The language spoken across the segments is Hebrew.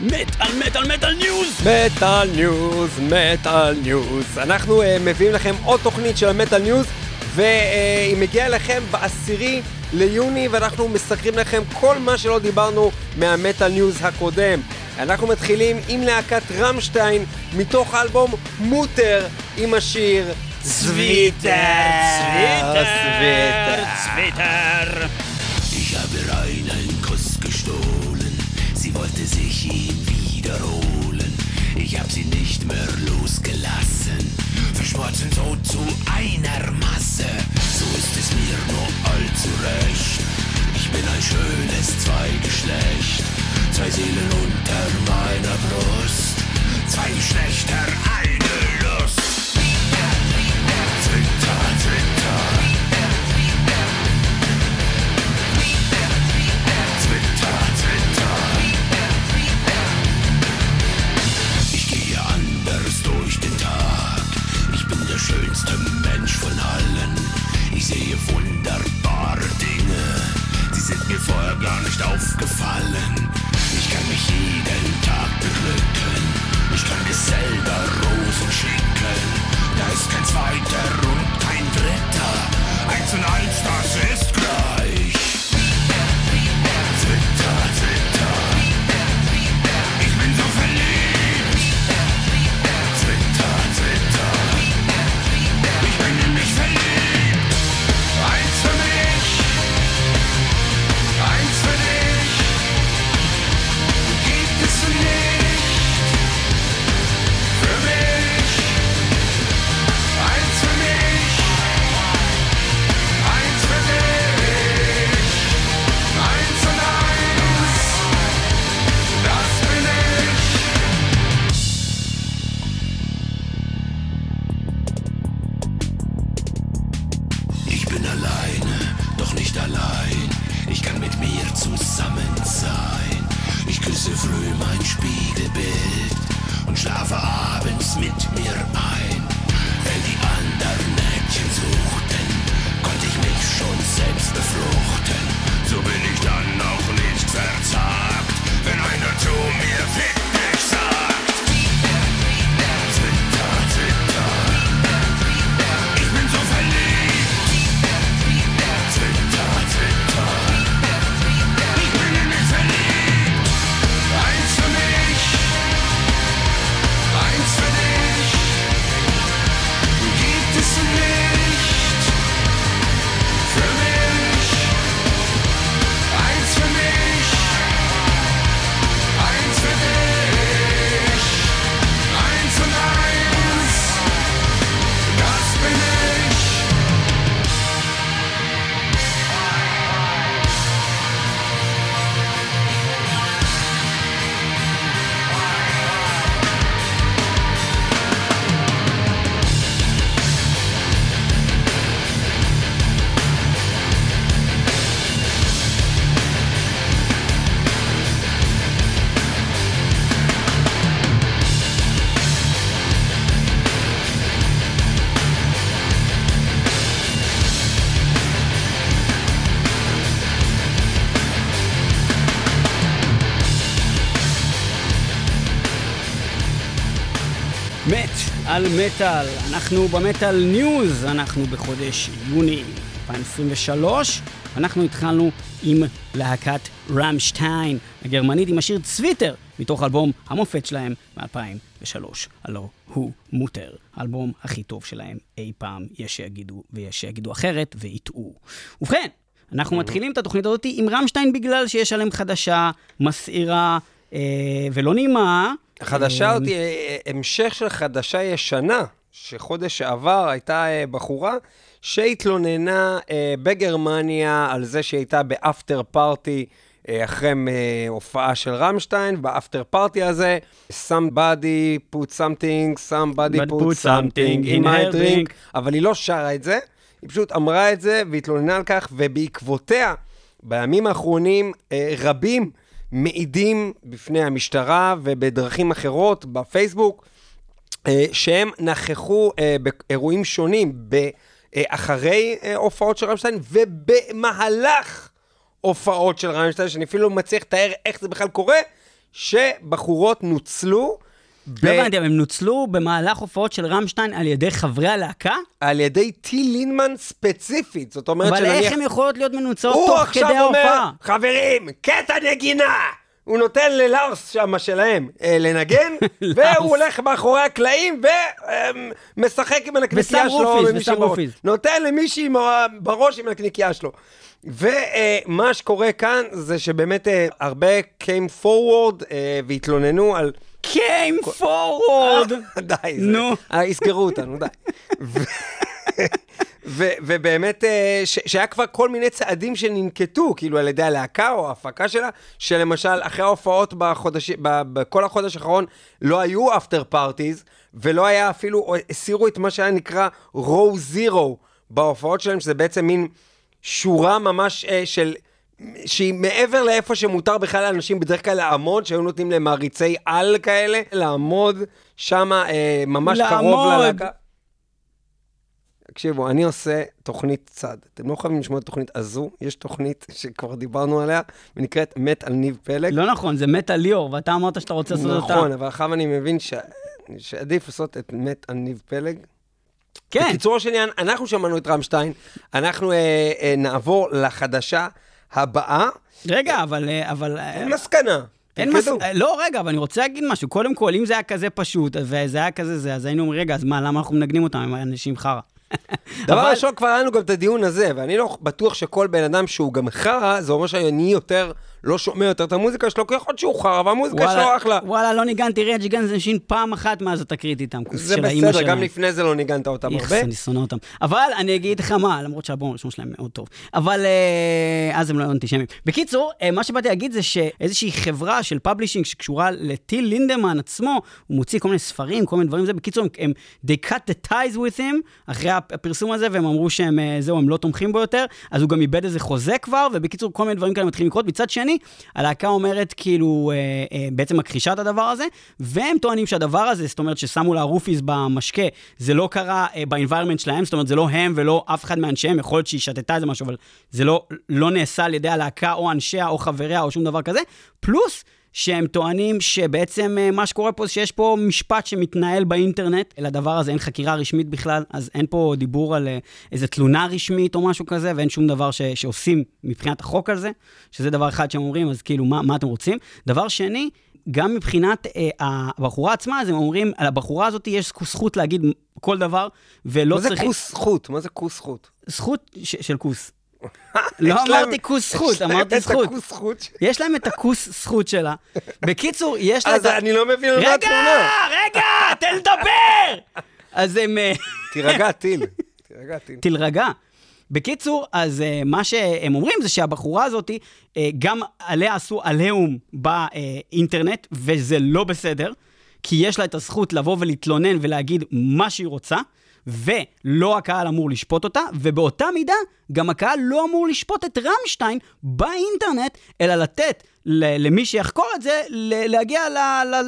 מטאל מטאל מטאל ניוז! מטאל ניוז, מטאל ניוז. אנחנו uh, מביאים לכם עוד תוכנית של המטאל ניוז, והיא uh, מגיעה לכם בעשירי ליוני, ואנחנו מסקרים לכם כל מה שלא דיברנו מהמטאל ניוז הקודם. אנחנו מתחילים עם להקת רמשטיין, מתוך האלבום מוטר, עם השיר צוויטר, צוויטר, צוויטר, verschmolzen so zu einer Masse. So ist es mir nur allzu recht. Ich bin ein schönes Zweigeschlecht, zwei Seelen unter meiner Brust, zwei Geschlechter, eine Lust. Schönste Mensch von allen. Ich sehe wunderbare Dinge. Sie sind mir vorher gar nicht aufgefallen. Ich kann mich jeden Tag beglücken. Ich kann mir selber Rosen schicken. Da ist kein zweiter und kein dritter. Eins und eins, das ist gleich. על מטאל, אנחנו במטאל ניוז, אנחנו בחודש יוני 2023, אנחנו התחלנו עם להקת רמשטיין הגרמנית עם השיר צוויטר, מתוך אלבום המופת שלהם מ-2003, הלו הוא מוטר, האלבום הכי טוב שלהם אי פעם, יש שיגידו ויש שיגידו אחרת ויטעו. ובכן, אנחנו מתחילים את התוכנית הזאת עם רמשטיין בגלל שיש עליהם חדשה מסעירה אה, ולא נעימה. החדשה הזאת היא אה, המשך של חדשה ישנה, שחודש שעבר הייתה אה, בחורה שהתלוננה אה, בגרמניה על זה שהיא הייתה באפטר פארטי אה, אחרי הופעה של רמשטיין, באפטר פארטי הזה, somebody put something, somebody put put something in my drink, drink. אבל היא לא שרה את זה, היא פשוט אמרה את זה והתלוננה על כך, ובעקבותיה, בימים האחרונים, רבים מעידים בפני המשטרה ובדרכים אחרות, בפייסבוק, אה, שהם נכחו אה, באירועים שונים אה, אחרי הופעות של רמשטיין ובמהלך הופעות של רמשטיין, שאני אפילו לא מצליח לתאר איך זה בכלל קורה, שבחורות נוצלו ב- לא הבנתי, אבל הם נוצלו במהלך הופעות של רמשטיין על ידי חברי הלהקה? על ידי טי לינמן ספציפית. זאת אומרת אבל שנניח... איך הן יכולות להיות מנוצלות הוא תוך עכשיו כדי אומר, ההופעה? חברים, קטע נגינה! הוא נותן ללארס שם שלהם אה, לנגן, והוא הולך מאחורי הקלעים ומשחק עם הנקניקייה שלו. ושם. רופיס. נותן למישהי בראש עם הנקניקייה שלו. ומה שקורה כאן זה שבאמת אה, הרבה came forward אה, והתלוננו על... came forward! די, זה- נו. אה, יסגרו אותנו, די. ובאמת, אה, שהיה כבר כל מיני צעדים שננקטו, כאילו על ידי הלהקה או ההפקה שלה, שלמשל, אחרי ההופעות בחודש, בכל החודש האחרון, לא היו אפטר פארטיז, ולא היה אפילו, הסירו את מה שהיה נקרא רו זירו בהופעות שלהם, שזה בעצם מין שורה ממש אה, של... שהיא מעבר לאיפה שמותר בכלל לאנשים בדרך כלל לעמוד, שהיו נותנים להם מעריצי על כאלה, לעמוד שם אה, ממש קרוב לעמוד. ללהקה. תקשיבו, אני עושה תוכנית צד. אתם לא חייבים לשמוע את התוכנית הזו, יש תוכנית שכבר דיברנו עליה, ונקראת מת על ניב פלג. לא נכון, זה מתה ליאור, ואתה אמרת שאתה רוצה לעשות אותה. נכון, אבל עכשיו אני מבין ש... שעדיף לעשות את מת על ניב פלג. כן, בקיצורו של עניין, אנחנו שמענו את רמשטיין, אנחנו אה, אה, נעבור לחדשה הבאה. רגע, אבל... אה, אבל אה, אין מסקנה. אין מס... תרקדו. לא, רגע, אבל אני רוצה להגיד משהו. קודם כל, אם זה היה כזה פשוט, וזה היה כזה זה, אז היינו אומרים, רגע, אז מה, למה אנחנו מנגנים אותם? הם אנשים חרא. דבר אבל- ראשון, כבר היה לנו גם את הדיון הזה, ואני לא בטוח שכל בן אדם שהוא גם חרא, זה אומר שאני יותר, לא שומע יותר את המוזיקה שלו, כי יכול להיות שהוא חרא, והמוזיקה שלו אחלה. וואלה, לא ניגנתי רג' גנז אנשים פעם אחת מאז התקרית איתם, זה בסדר. גם לפני זה לא ניגנת אותם איכס, הרבה. אני שונא אותם. אבל אני אגיד לך מה, למרות שהאלבום הראשון שלהם מאוד טוב. אבל אה, אז הם לא אנטישמים. בקיצור, אה, מה שבאתי להגיד זה שאיזושהי חברה של פאבלישינג שקשורה לטיל לינדמן עצמו, הוא מוציא כל מיני ספרים, כל מיני דברים זה. בקיצור, הם- הם, they cut the ties with him אחרי הפרסום הזה, והם אמרו שהם, אה, זהו, הם לא תומכים בו יותר, אז הוא גם איבד איזה חוזה כבר, ובקיצור, כל מיני דברים כאלה מתחילים לקרות. מצד שני, הלהקה אומרת, כאילו, אה, אה, בעצם מכחישה את הדבר הזה, והם טוענים שהדבר הזה, זאת אומרת ששמו לה רופיס במשקה, זה לא קרה אה, ב-environment שלהם, זאת אומרת, זה לא הם ולא אף אחד מאנשיהם, יכול להיות שהיא שתתה איזה משהו, אבל זה לא, לא נעשה על ידי הלהקה או אנשיה או חבריה או שום דבר כזה. פלוס, שהם טוענים שבעצם אה, מה שקורה פה זה שיש פה משפט שמתנהל באינטרנט, לדבר הזה אין חקירה רשמית בכלל, אז אין פה דיבור על אה, איזה תלונה רשמית או משהו כזה, ואין שום דבר ש, שעושים מבחינת החוק על זה, שזה דבר אחד שהם אומרים, אז כאילו, מה, מה אתם רוצים? דבר שני, גם מבחינת אה, הבחורה עצמה, אז הם אומרים, על הבחורה הזאת יש זכות להגיד כל דבר, ולא מה זה צריכים... כוס זכות? מה זה כוס זכות? זכות ש, של כוס. לא אמרתי כוס זכות, אמרתי את זכות. יש להם את הכוס זכות שלה. בקיצור, יש לה את אז. אני לא מבין על מה רגע, התמונה. רגע, תן לדבר! אז הם... אה, תירגע, טיל. תירגע, טיל. תלרגע. בקיצור, אז uh, מה שהם אומרים זה שהבחורה הזאת, uh, גם עליה עשו עליהום באינטרנט, וזה לא בסדר, כי יש לה את הזכות לבוא ולהתלונן ולהגיד מה שהיא רוצה, ולא הקהל אמור לשפוט אותה, ובאותה מידה, גם הקהל לא אמור לשפוט את רמשטיין באינטרנט, אלא לתת למי שיחקור את זה, להגיע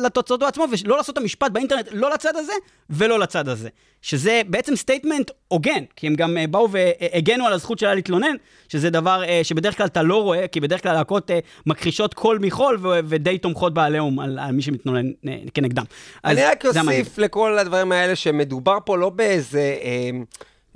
לתוצאות עצמו, ולא לעשות את המשפט באינטרנט לא לצד הזה ולא לצד הזה. שזה בעצם סטייטמנט הוגן, כי הם גם אה, באו והגנו על הזכות שלה להתלונן, שזה דבר אה, שבדרך כלל אתה לא רואה, כי בדרך כלל להקות אה, מכחישות כל מחול ודי תומכות בעליהום על, על מי שמתלונן כנגדם. אני רק. אוסיף לכל הדברים האלה שמדובר פה לא באיזה אה,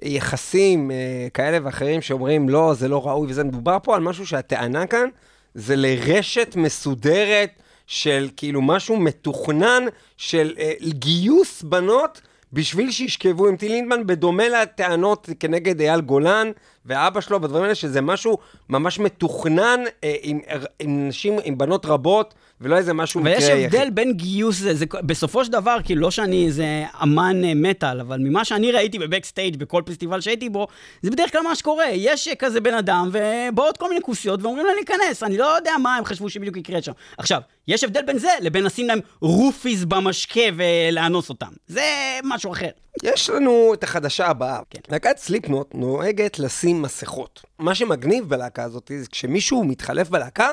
יחסים אה, כאלה ואחרים שאומרים לא, זה לא ראוי וזה, מדובר פה על משהו שהטענה כאן זה לרשת מסודרת של כאילו משהו מתוכנן של אה, גיוס בנות. בשביל שישכבו עם טיל לינדמן, בדומה לטענות כנגד אייל גולן ואבא שלו, בדברים האלה, שזה משהו ממש מתוכנן אה, עם, עם נשים, עם בנות רבות, ולא איזה משהו אבל יש מקרה הבדל בין גיוס, זה, זה, בסופו של דבר, כאילו, לא שאני איזה אמן אה, מטאל, אבל ממה שאני ראיתי בבקסטייג' בכל פסטיבל שהייתי בו, זה בדרך כלל מה שקורה. יש אה, כזה בן אדם, ובאות כל מיני כוסיות, ואומרים להם להיכנס. אני לא יודע מה הם חשבו שבדיוק יקרה שם. עכשיו, יש הבדל בין זה לבין לשים להם רופיס במשקה ולאנוס אותם. זה משהו אחר. יש לנו את החדשה הבאה. כן. להקת סליפנוט נוהגת לשים מסכות. מה שמגניב בלהקה הזאת זה כשמישהו מתחלף בלהקה,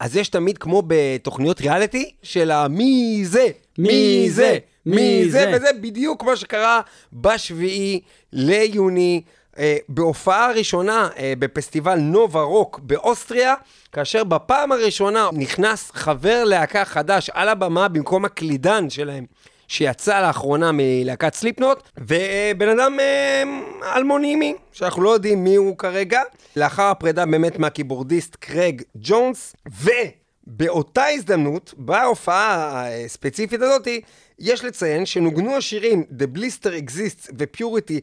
אז יש תמיד כמו בתוכניות ריאליטי של המי זה, מי זה, מי זה, וזה בדיוק מה שקרה בשביעי ליוני אה, בהופעה ראשונה אה, בפסטיבל נובה רוק באוסטריה, כאשר בפעם הראשונה נכנס חבר להקה חדש על הבמה במקום הקלידן שלהם. שיצא לאחרונה מלהקת סליפנוט, ובן אדם אה, אלמונימי, שאנחנו לא יודעים מי הוא כרגע, לאחר הפרידה באמת מהקיבורדיסט קרג ג'ונס, ובאותה הזדמנות, בהופעה הספציפית הזאת, יש לציין שנוגנו השירים The Blister Exists ו-Purity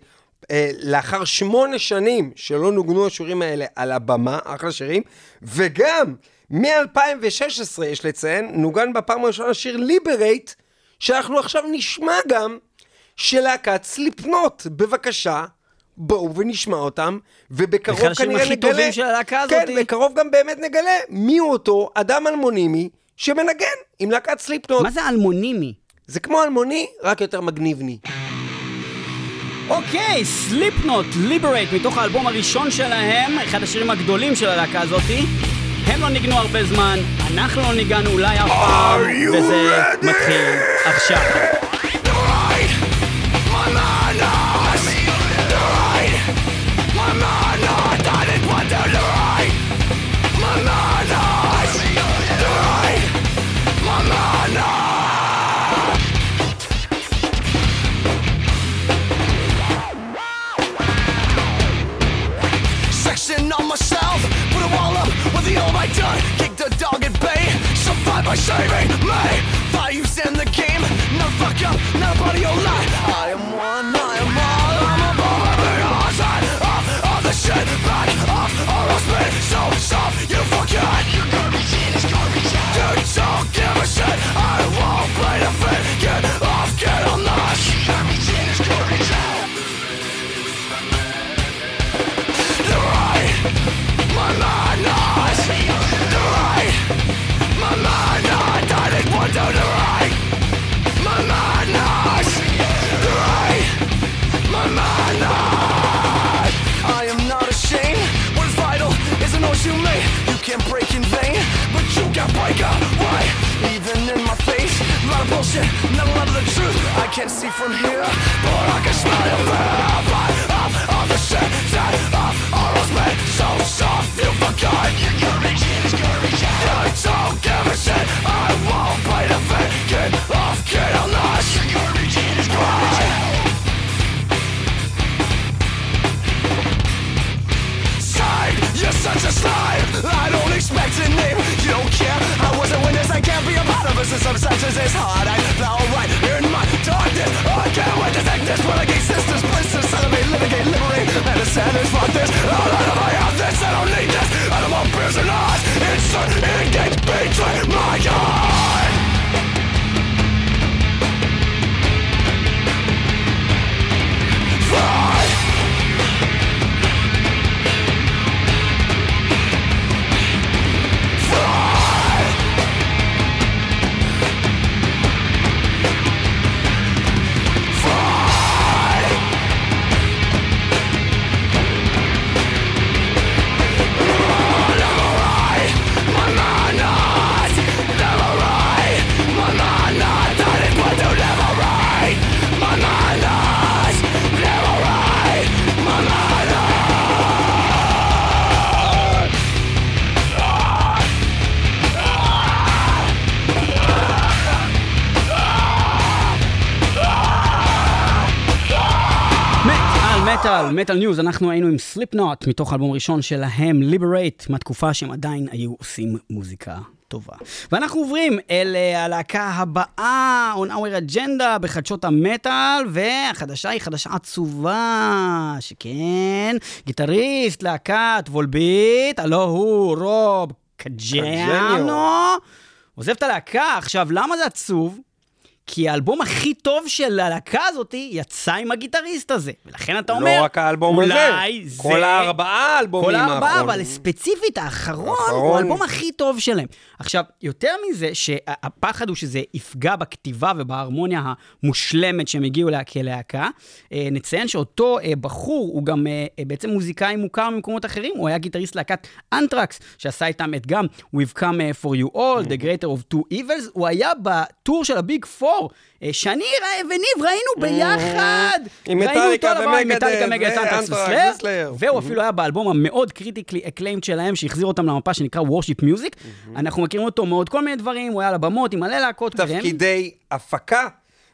אה, לאחר שמונה שנים שלא נוגנו השירים האלה על הבמה, אחלה שירים, וגם מ-2016, יש לציין, נוגן בפעם הראשונה שיר ליברייט, שאנחנו עכשיו נשמע גם של להקת סליפנוט. בבקשה, בואו ונשמע אותם, ובקרוב אחד השירים כנראה הכי נגלה... טובים של הלהקה כן, הזאתי. בקרוב גם באמת נגלה מי הוא אותו אדם אלמונימי שמנגן עם להקת סליפנוט. מה זה אלמונימי? זה כמו אלמוני, רק יותר מגניבני. אוקיי, סליפנוט, ליברייט, מתוך האלבום הראשון שלהם, אחד השירים הגדולים של הלהקה הזאתי. הם לא ניגנו הרבה זמן, אנחנו לא ניגענו אולי אף פעם, וזה מתחיל עכשיו. shit, never love the truth. I can't see from here, but I can smell your breath Light up all the shit that I've always made. So soft, you forgot you part of as this hard. I fell right in my darkness. I can't wait to take this. Renegade sisters, blisters, celebrate, litigate, liberate. The sadness, fuck this. All out of my this. I don't need this. Of my prisoners. Insert, engage, betray my heart. מטאל, מטאל, מטאל ניוז, אנחנו היינו עם סליפנוט, מתוך האלבום הראשון שלהם, ליברייט, מהתקופה שהם עדיין היו עושים מוזיקה טובה. ואנחנו עוברים אל אה, הלהקה הבאה, on our agenda, בחדשות המטאל, והחדשה היא חדשה עצובה, שכן, גיטריסט להקת וולביט, הלו הוא רוב קג'אנו. עוזב את הלהקה. עכשיו, למה זה עצוב? כי האלבום הכי טוב של הלהקה הזאת יצא עם הגיטריסט הזה. ולכן אתה לא רק האלבום אולי הזה, זה... כל הארבעה האלבומים האחרונים. כל הארבעה, אבל ספציפית האחרון, האחרון הוא האלבום הכי טוב שלהם. עכשיו, יותר מזה, שהפחד הוא שזה יפגע בכתיבה ובהרמוניה המושלמת שהם הגיעו אליה כלהקה. אה, נציין שאותו אה, בחור הוא גם אה, בעצם מוזיקאי מוכר ממקומות אחרים, הוא היה גיטריסט להקת אנטרקס, שעשה איתם את גם We've Come For You All, mm. The Greater of Two Evils, הוא היה בטור של הביג פור. לזכור, אה, שאני אה, וניב ראינו mm. ביחד, עם מטאליקה ומגדס וסלאר, והוא mm-hmm. אפילו היה באלבום המאוד קריטיקלי אקליימד שלהם, שהחזיר אותם למפה שנקרא וורשיפ מיוזיק. Mm-hmm. אנחנו מכירים אותו מעוד כל מיני דברים, הוא היה על הבמות עם מלא להקות. תפקידי הפקה,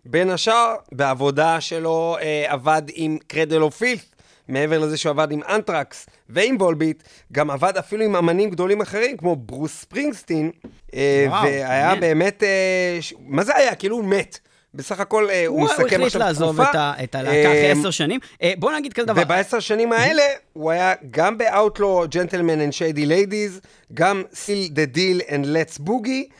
בין השאר, בעבודה שלו אה, עבד עם קרדל אופיל. מעבר לזה שהוא עבד עם אנטרקס ועם וולביט, גם עבד אפילו עם אמנים גדולים אחרים, כמו ברוס ספרינגסטין, אה, וואו, והיה מעניין. באמת, אה, ש... מה זה היה? כאילו הוא מת. בסך הכל אה, הוא הוא מסכם הוא עכשיו החליט תקופה. לעזוב את ה- את הלהקה אחרי עשר שנים. בוא נגיד כזה דבר. ובעשר שנים האלה הוא היה גם ב-Outlaw Gentlemen and Shady Ladies, גם Seal the Deal and Let's Boogie,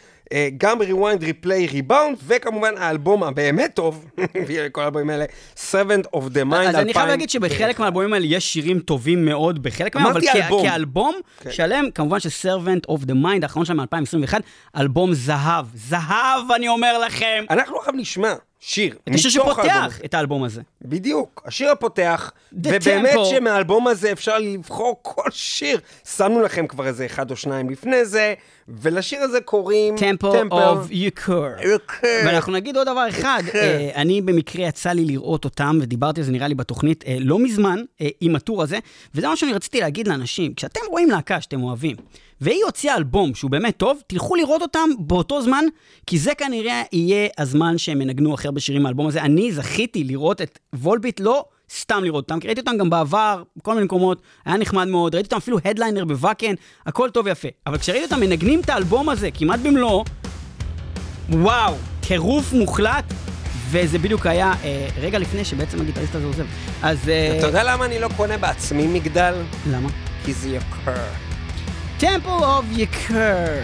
גם Rewind, Replay, Rebound, וכמובן האלבום הבאמת טוב, כל האלבומים האלה, Servant of the Mind אז אני חייב 2000. להגיד שבחלק מהאלבומים האלה יש שירים טובים מאוד בחלק מהם, אבל. כאלבום כן. שלם, כמובן ש-Servant of the Mind, האחרון שלהם מ-2021, אלבום זהב. זהב, אני אומר לכם. אנחנו עכשיו נשמע שיר את השיר שפותח. את האלבום הזה. בדיוק, השיר הפותח, The ובאמת Tempo. שמהאלבום הזה אפשר לבחור כל שיר. שמנו לכם כבר איזה אחד או שניים לפני זה, ולשיר הזה קוראים Temple of Eucur. Eucur. ואנחנו נגיד עוד דבר אחד, אה, אני במקרה יצא לי לראות אותם, ודיברתי על זה נראה לי בתוכנית אה, לא מזמן, אה, עם הטור הזה, וזה מה שאני רציתי להגיד לאנשים, כשאתם רואים להקה שאתם אוהבים, והיא הוציאה אלבום שהוא באמת טוב, תלכו לראות אותם באותו זמן, כי זה כנראה יהיה הזמן שהם ינגנו הכי הרבה שירים מהאלבום הזה. אני זכיתי לראות את וולביט, לא סתם לראות אותם, כי ראיתי אותם גם בעבר, בכל מיני מקומות, היה נחמד מאוד, ראיתי אותם אפילו הדליינר בוואקן, הכל טוב ויפה. אבל כשראיתי אותם מנגנים את האלבום הזה כמעט במלואו, וואו, טירוף מוחלט, וזה בדיוק היה אה, רגע לפני שבעצם הגיטריסט הזה עוזב. אז... אה, אתה יודע למה אני לא קונה בעצמי מגדל? למה? כי זה יקר. Temple of Yekur.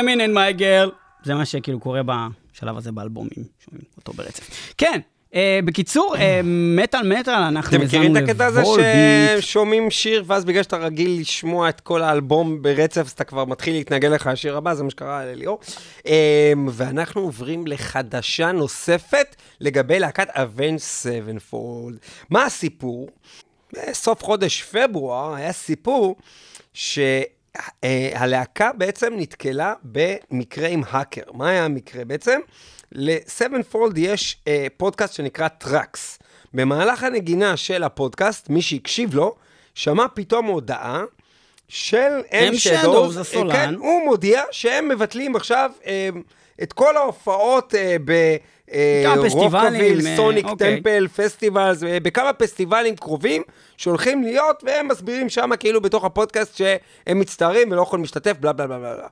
A minute, my girl. זה מה שכאילו קורה בשלב הזה באלבומים, שומעים אותו ברצף. כן, אה, בקיצור, אה, מטאל מטאל, אנחנו אתם מכירים את הקטע הזה. ששומעים שיר, ואז בגלל שאתה רגיל לשמוע את כל האלבום ברצף, אז אתה כבר מתחיל להתנגן לך השיר הבא, זה מה שקרה לליאור. אה, ואנחנו עוברים לחדשה נוספת לגבי להקת Avenged Sevenfold. מה הסיפור? בסוף חודש פברואר היה סיפור שהלהקה בעצם נתקלה במקרה עם האקר. מה היה המקרה בעצם? ל-Sevenfold יש אה, פודקאסט שנקרא טראקס. במהלך הנגינה של הפודקאסט, מי שהקשיב לו, שמע פתאום הודעה של M Shadows, Shadows, הסולן. כן, הוא מודיע שהם מבטלים עכשיו אה, את כל ההופעות אה, ב... אה, רוקאביל, אה, סוניק אוקיי. טמפל, פסטיבלס, אה, בכמה פסטיבלים קרובים שהולכים להיות, והם מסבירים שם כאילו בתוך הפודקאסט שהם מצטערים ולא יכולים להשתתף, בלה בלה בלה בלה.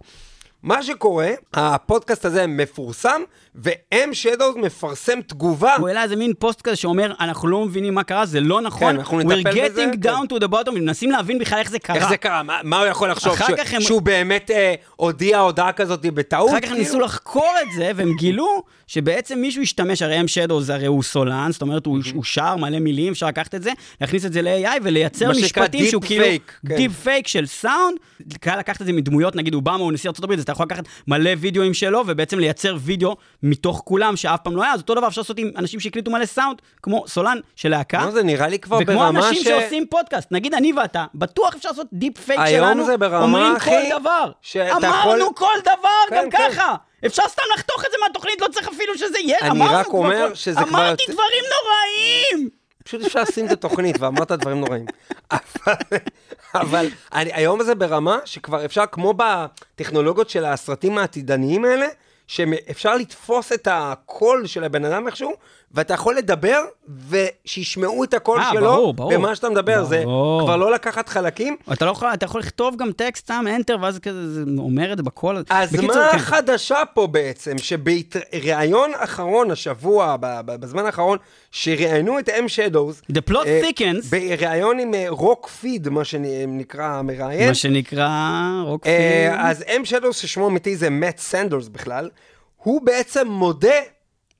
מה שקורה, הפודקאסט הזה מפורסם, ו-M Shadows מפרסם תגובה. הוא העלה איזה מין פוסט כזה שאומר, אנחנו לא מבינים מה קרה, זה לא נכון. כן, אנחנו נטפל We're בזה, getting כן. down to the bottom, מנסים להבין בכלל איך זה קרה. איך זה קרה? מה, מה הוא יכול לחשוב? ש- הם- שהוא באמת אה, הודיע הודעה כזאת בטעות? אחר כך הם כאילו? ניסו לחקור את זה, והם גילו שבעצם מישהו השתמש, הרי זה הרי הוא סולן, זאת אומרת, הוא הוא שר מלא מילים, אפשר לקחת את זה, להכניס את זה ל-AI ולייצר מה שנקרא משפטים שהוא כאילו... fake, כן. דיפ פייק של סאונד. קל לקחת את זה מדמויות, נגיד אובמה הוא נשיא הברית, אז אתה יכול לקחת מלא וידאוים שלו, ובעצם לייצר וידאו מתוך כולם, שאף פעם לא היה, אז אותו דבר אפשר לעשות עם אנשים שהקליטו מלא סאונד, כמו סולן של להקה. לא, זה נראה לי כבר וכמו ברמה אנשים ש... שעושים פודקאסט, נגיד אני ואתה, בטוח אפשר לעשות דיפ פייק שלנו, אומרים כל דבר. אמרנו כל דבר, כן, גם כן. ככה. אפשר סתם לחתוך את זה מהתוכנית, לא צריך אפילו שזה יהיה. אני אמרנו רק כבר אומר כל- שזה כבר אמרתי דברים נוראים! פשוט אפשר לשים את התוכנית, ואמרת דברים נוראים. אבל, אבל אני, היום זה ברמה שכבר אפשר, כמו בטכנולוגיות של הסרטים העתידניים האלה, שאפשר לתפוס את הקול של הבן אדם איכשהו, ואתה יכול לדבר, ושישמעו את הקול אה, שלו, ברור, ברור. במה שאתה מדבר. זה ברור. כבר לא לקחת חלקים. אתה לא יכול, אתה יכול לכתוב גם טקסט, שם enter, ואז כזה, זה אומר את זה בקול. אז בקיצור, מה כן. החדשה פה בעצם? שבראיון אחרון השבוע, בזמן האחרון, שראיינו את M Shadows, The plot אה, thickens, בראיון עם רוק פיד, מה שנקרא המראיין, מה שנקרא רוק אה, פיד. אז M Shadows, ששמו אמיתי זה מאט סנדרס בכלל, הוא בעצם מודה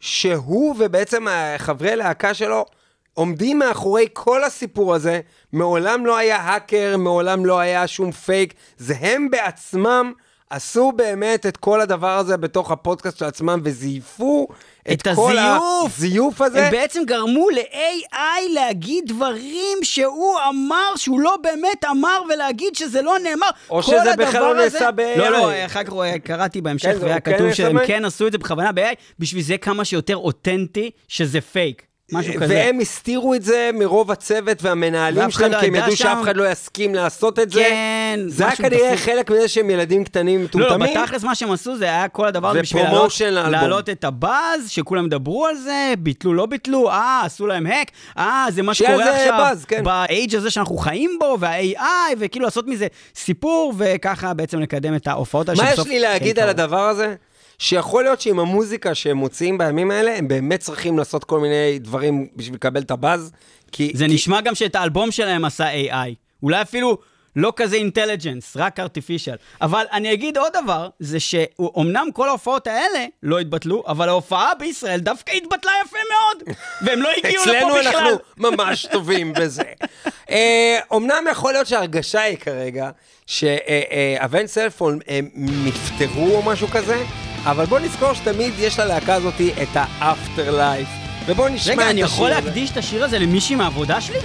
שהוא ובעצם חברי להקה שלו עומדים מאחורי כל הסיפור הזה, מעולם לא היה האקר, מעולם לא היה שום פייק, זה הם בעצמם עשו באמת את כל הדבר הזה בתוך הפודקאסט של עצמם וזייפו את, את הזיוף. הזיוף הזה. הם בעצם גרמו ל-AI להגיד דברים שהוא אמר, שהוא לא באמת אמר, ולהגיד שזה לא נאמר. או שזה בכלל לא נעשה ב-AI. לא, לא, אחר כך אה, קראתי בהמשך, כן, והיה הוא כן כתוב נעשה שהם כן עשו את זה בכוונה ב-AI, בשביל זה כמה שיותר אותנטי שזה פייק. משהו כזה. והם הסתירו את זה מרוב הצוות והמנהלים שלהם, לא כי הם ידע ידעו שם. שאף אחד לא יסכים לעשות את זה. כן, זה היה כנראה. חלק מזה שהם ילדים קטנים לא, לא, מטומטמים. בתכלס מה שהם עשו זה היה כל הדבר הזה בשביל להעלות- את הבאז, שכולם ידברו על זה, ביטלו, לא ביטלו, אה, עשו להם האק, אה, זה מה שקורה עכשיו, באז, כן. באייג' הזה שאנחנו חיים בו, וה-AI, וכאילו לעשות מזה סיפור, וככה בעצם לקדם את ההופעות האלה מה יש לי להגיד על. הדבר הזה? שיכול להיות שעם המוזיקה שהם מוציאים בימים האלה, הם באמת צריכים לעשות כל מיני דברים בשביל לקבל את הבאז. כי... זה כי- נשמע גם שאת האלבום שלהם עשה AI. אולי אפילו לא כזה אינטליג'נס, רק ארטיפישל. אבל אני אגיד עוד דבר, זה שאומנם כל ההופעות האלה לא התבטלו, אבל ההופעה בישראל דווקא התבטלה יפה מאוד, והם לא הגיעו לפה אצלנו בכלל. אנחנו ממש טובים בזה. אה, אומנם יכול להיות שההרגשה היא כרגע שאבן סלפון הם נפטרו או משהו כזה, אבל בוא נזכור שתמיד יש ללהקה הזאת את האפטר לייף. ובוא נשמע את רגע, השיר אני יכול הזה. להקדיש את השיר הזה למישהי מהעבודה שלי?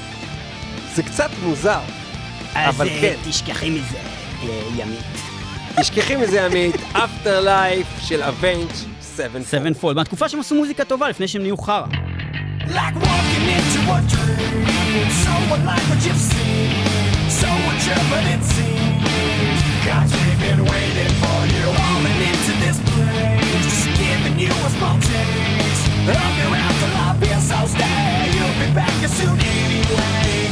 זה קצת מוזר. אז אבל אה, כן. תשכחי מזה, לימית. תשכחי מזה עמית, אפטר לייף של אבנג' 7 סבן פולד, מהתקופה שהם עשו מוזיקה טובה לפני שהם נהיו חרא. Like walking into a dream, so unlike what you've seen, so but it seems. God's we've been waiting for you, falling into this place, small taste of your afterlife. Here, so stay, you'll be back here soon anyway.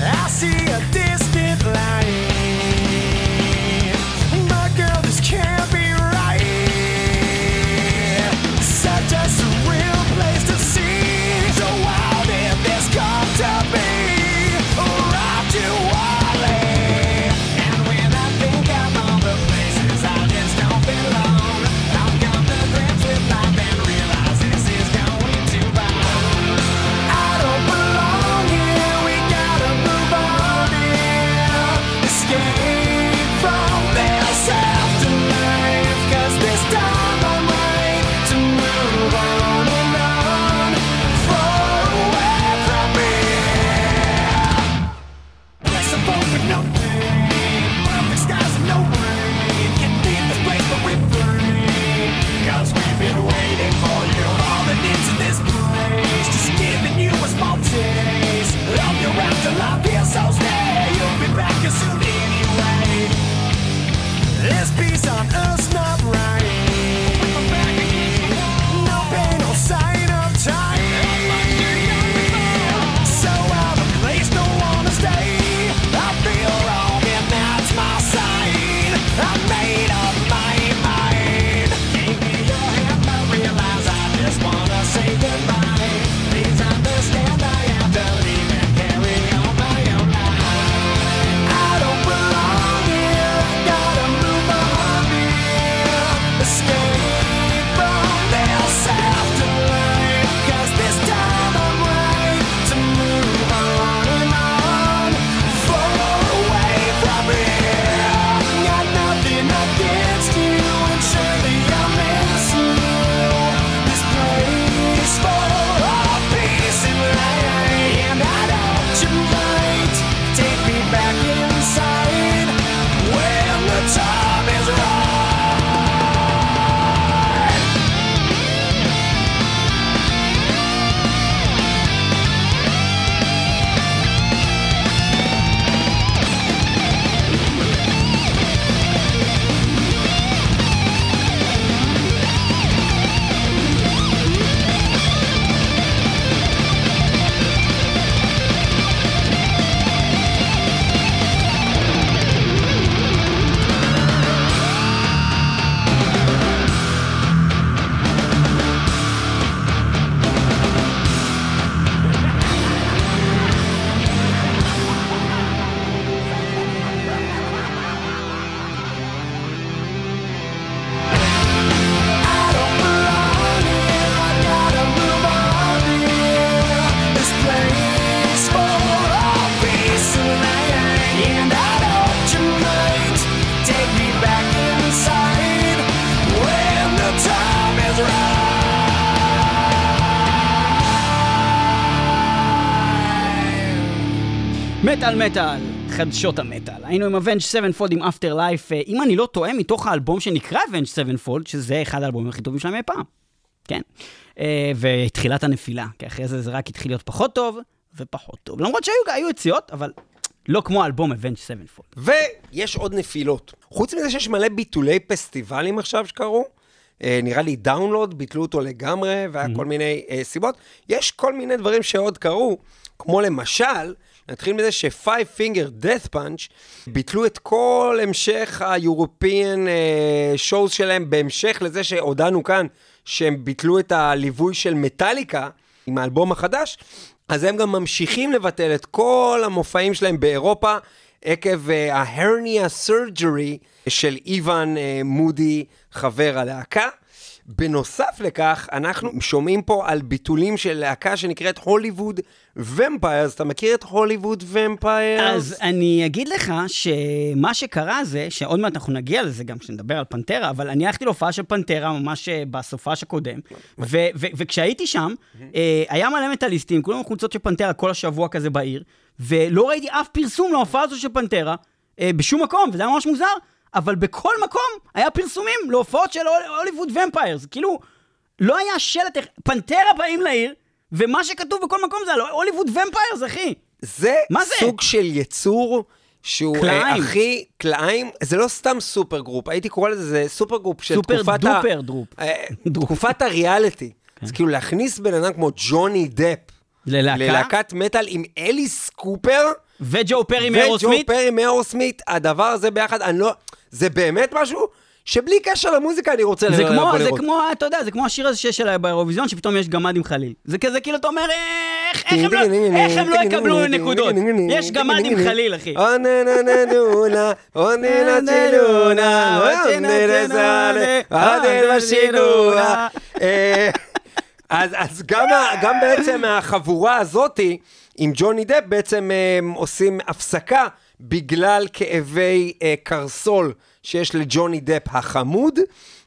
I see a distant light, מטאל מטאל, חדשות המטאל. היינו עם Avenge Sevenfold עם After Life, אה, אם אני לא טועה, מתוך האלבום שנקרא Avenge Sevenfold, שזה אחד האלבומים הכי טובים שלהם אי פעם. כן. אה, ותחילת הנפילה, כי אחרי זה זה רק התחיל להיות פחות טוב ופחות טוב. למרות שהיו היו יציאות, אבל לא כמו האלבום Avenge Sevenfold. ויש עוד נפילות. חוץ מזה שיש מלא ביטולי פסטיבלים עכשיו שקרו, אה, נראה לי דאונלוד, ביטלו אותו לגמרי, והיה כל מיני אה, סיבות. יש כל מיני דברים שעוד קרו, כמו למשל, נתחיל מזה ש-Five Finger Death Punch ביטלו את כל המשך ה-European אה, shows שלהם, בהמשך לזה שהודענו כאן שהם ביטלו את הליווי של מטאליקה עם האלבום החדש, אז הם גם ממשיכים לבטל את כל המופעים שלהם באירופה עקב אה, ההרניה סרג'רי של איוון אה, מודי, חבר הלהקה. בנוסף לכך, אנחנו שומעים פה על ביטולים של להקה שנקראת הוליווד ומפיירס. אתה מכיר את הוליווד ומפיירס? אז אני אגיד לך שמה שקרה זה, שעוד מעט אנחנו נגיע לזה גם כשנדבר על פנטרה, אבל אני הלכתי להופעה של פנטרה ממש אה, בסופש הקודם, וכשהייתי שם, אה, היה מלא מטאליסטים, כולם חולצות של פנטרה כל השבוע כזה בעיר, ולא ראיתי אף פרסום להופעה הזו של פנטרה, אה, בשום מקום, וזה היה ממש מוזר, אבל בכל מקום היה פרסומים להופעות של הול- הוליווד ומפיירס, כאילו, לא היה שלט, פנטרה באים לעיר, ומה שכתוב בכל מקום זה על הוליווד ומפיירס, אחי. זה? סוג של יצור שהוא אה, קליים. הכי קליים, זה לא סתם סופר גרופ, הייתי קורא לזה, זה סופר גרופ של סופר תקופת דופר דרופ. אה, דרופ. תקופת הריאליטי. אז כאילו להכניס בן אדם כמו ג'וני דפ ללהקה, ללהקת מטאל עם אליס קופר וג'ו פרי וג'ו מאירוסמית, פרי מאורסמית, הדבר הזה ביחד, אני לא... זה באמת משהו שבלי קשר למוזיקה אני רוצה זה כמו, זה לראות. כמו, אתה יודע, זה כמו השיר הזה שיש של באירוויזיון, שפתאום יש גמד עם חליל. זה כזה, כאילו, אתה אומר, איך, איך הם לא, איך הם לא יקבלו נקודות? יש גמד עם חליל, אחי. אז, אז גם, ה- גם בעצם מהחבורה הזאתי, עם ג'וני דפ, בעצם הם עושים הפסקה בגלל כאבי אה, קרסול שיש לג'וני דפ החמוד,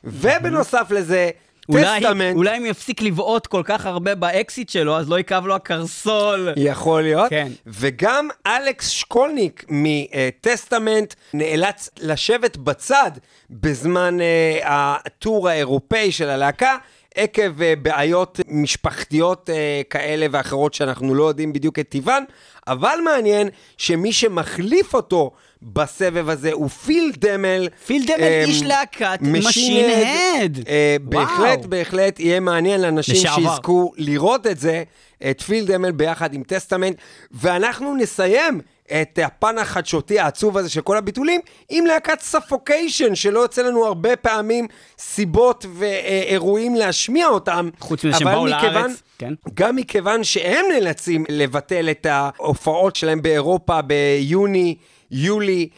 ובנוסף לזה, אולי, טסטמנט. אולי אם יפסיק לבעוט כל כך הרבה באקסיט שלו, אז לא יכאב לו הקרסול. יכול להיות. כן. וגם אלכס שקולניק מטסטמנט נאלץ לשבת בצד בזמן אה, הטור האירופאי של הלהקה. עקב אה, בעיות משפחתיות אה, כאלה ואחרות שאנחנו לא יודעים בדיוק את טיבן, אבל מעניין שמי שמחליף אותו בסבב הזה הוא פיל דמל. פיל דמל, אה, איש להקת Head. Head. אה. בהחלט, בהחלט יהיה מעניין לאנשים לשעבר. שיזכו לראות את זה, את פיל דמל ביחד עם טסטמנט, ואנחנו נסיים את הפן החדשותי העצוב הזה של כל הביטולים עם להקת ספוקיישן, שלא יוצא לנו הרבה פעמים סיבות ואירועים להשמיע אותם. חוץ מזה שהם באו לארץ, כן. גם מכיוון שהם נאלצים לבטל את ההופעות שלהם באירופה ביוני, יולי.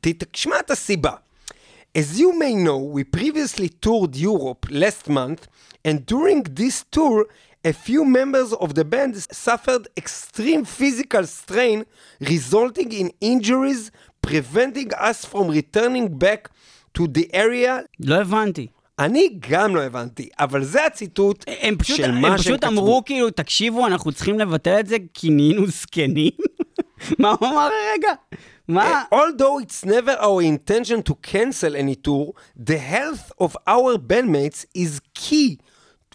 תשמע את הסיבה. As you may know, we previously toured Europe last month, and during this tour, a few members of the band suffered extreme physical strain, resulting in injuries, preventing us from returning back to the area. לא הבנתי. אני גם לא הבנתי, אבל זה הציטוט הם פשוט, של הם מה שהם פשוט כתבו. אמרו, כאילו, תקשיבו, אנחנו צריכים לבטל את זה כי נהיינו זקנים? מה הוא אמר רגע? מה? Although it's never our intention to cancel any tour, the health of our bandmates is key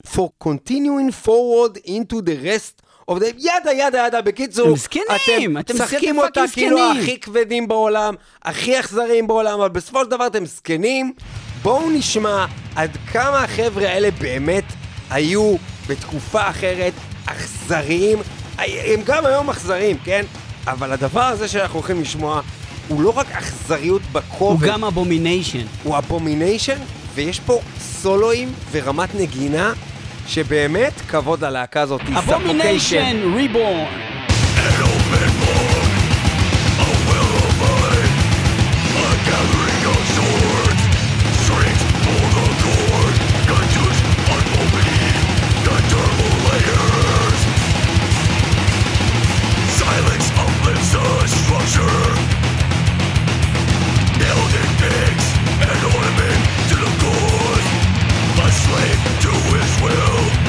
for continuing forward into the rest of the... yada, yada, yada, בקיצור, הם זקנים, אתם משחקים אותה כאילו זקנים. הכי כבדים בעולם, הכי אכזריים בעולם, אבל בסופו של דבר אתם זקנים. בואו נשמע עד כמה החבר'ה האלה באמת היו בתקופה אחרת אכזריים. הם גם היום אכזריים, כן? אבל הדבר הזה שאנחנו הולכים לשמוע הוא לא רק אכזריות הוא בכובד, גם abomination. הוא abomination, ויש פה סולואים ורמת נגינה שבאמת כבוד ללהקה הזאת. אבומיניישן ריבורן. Structure. Nailed in pigs, an ornament slave to his will,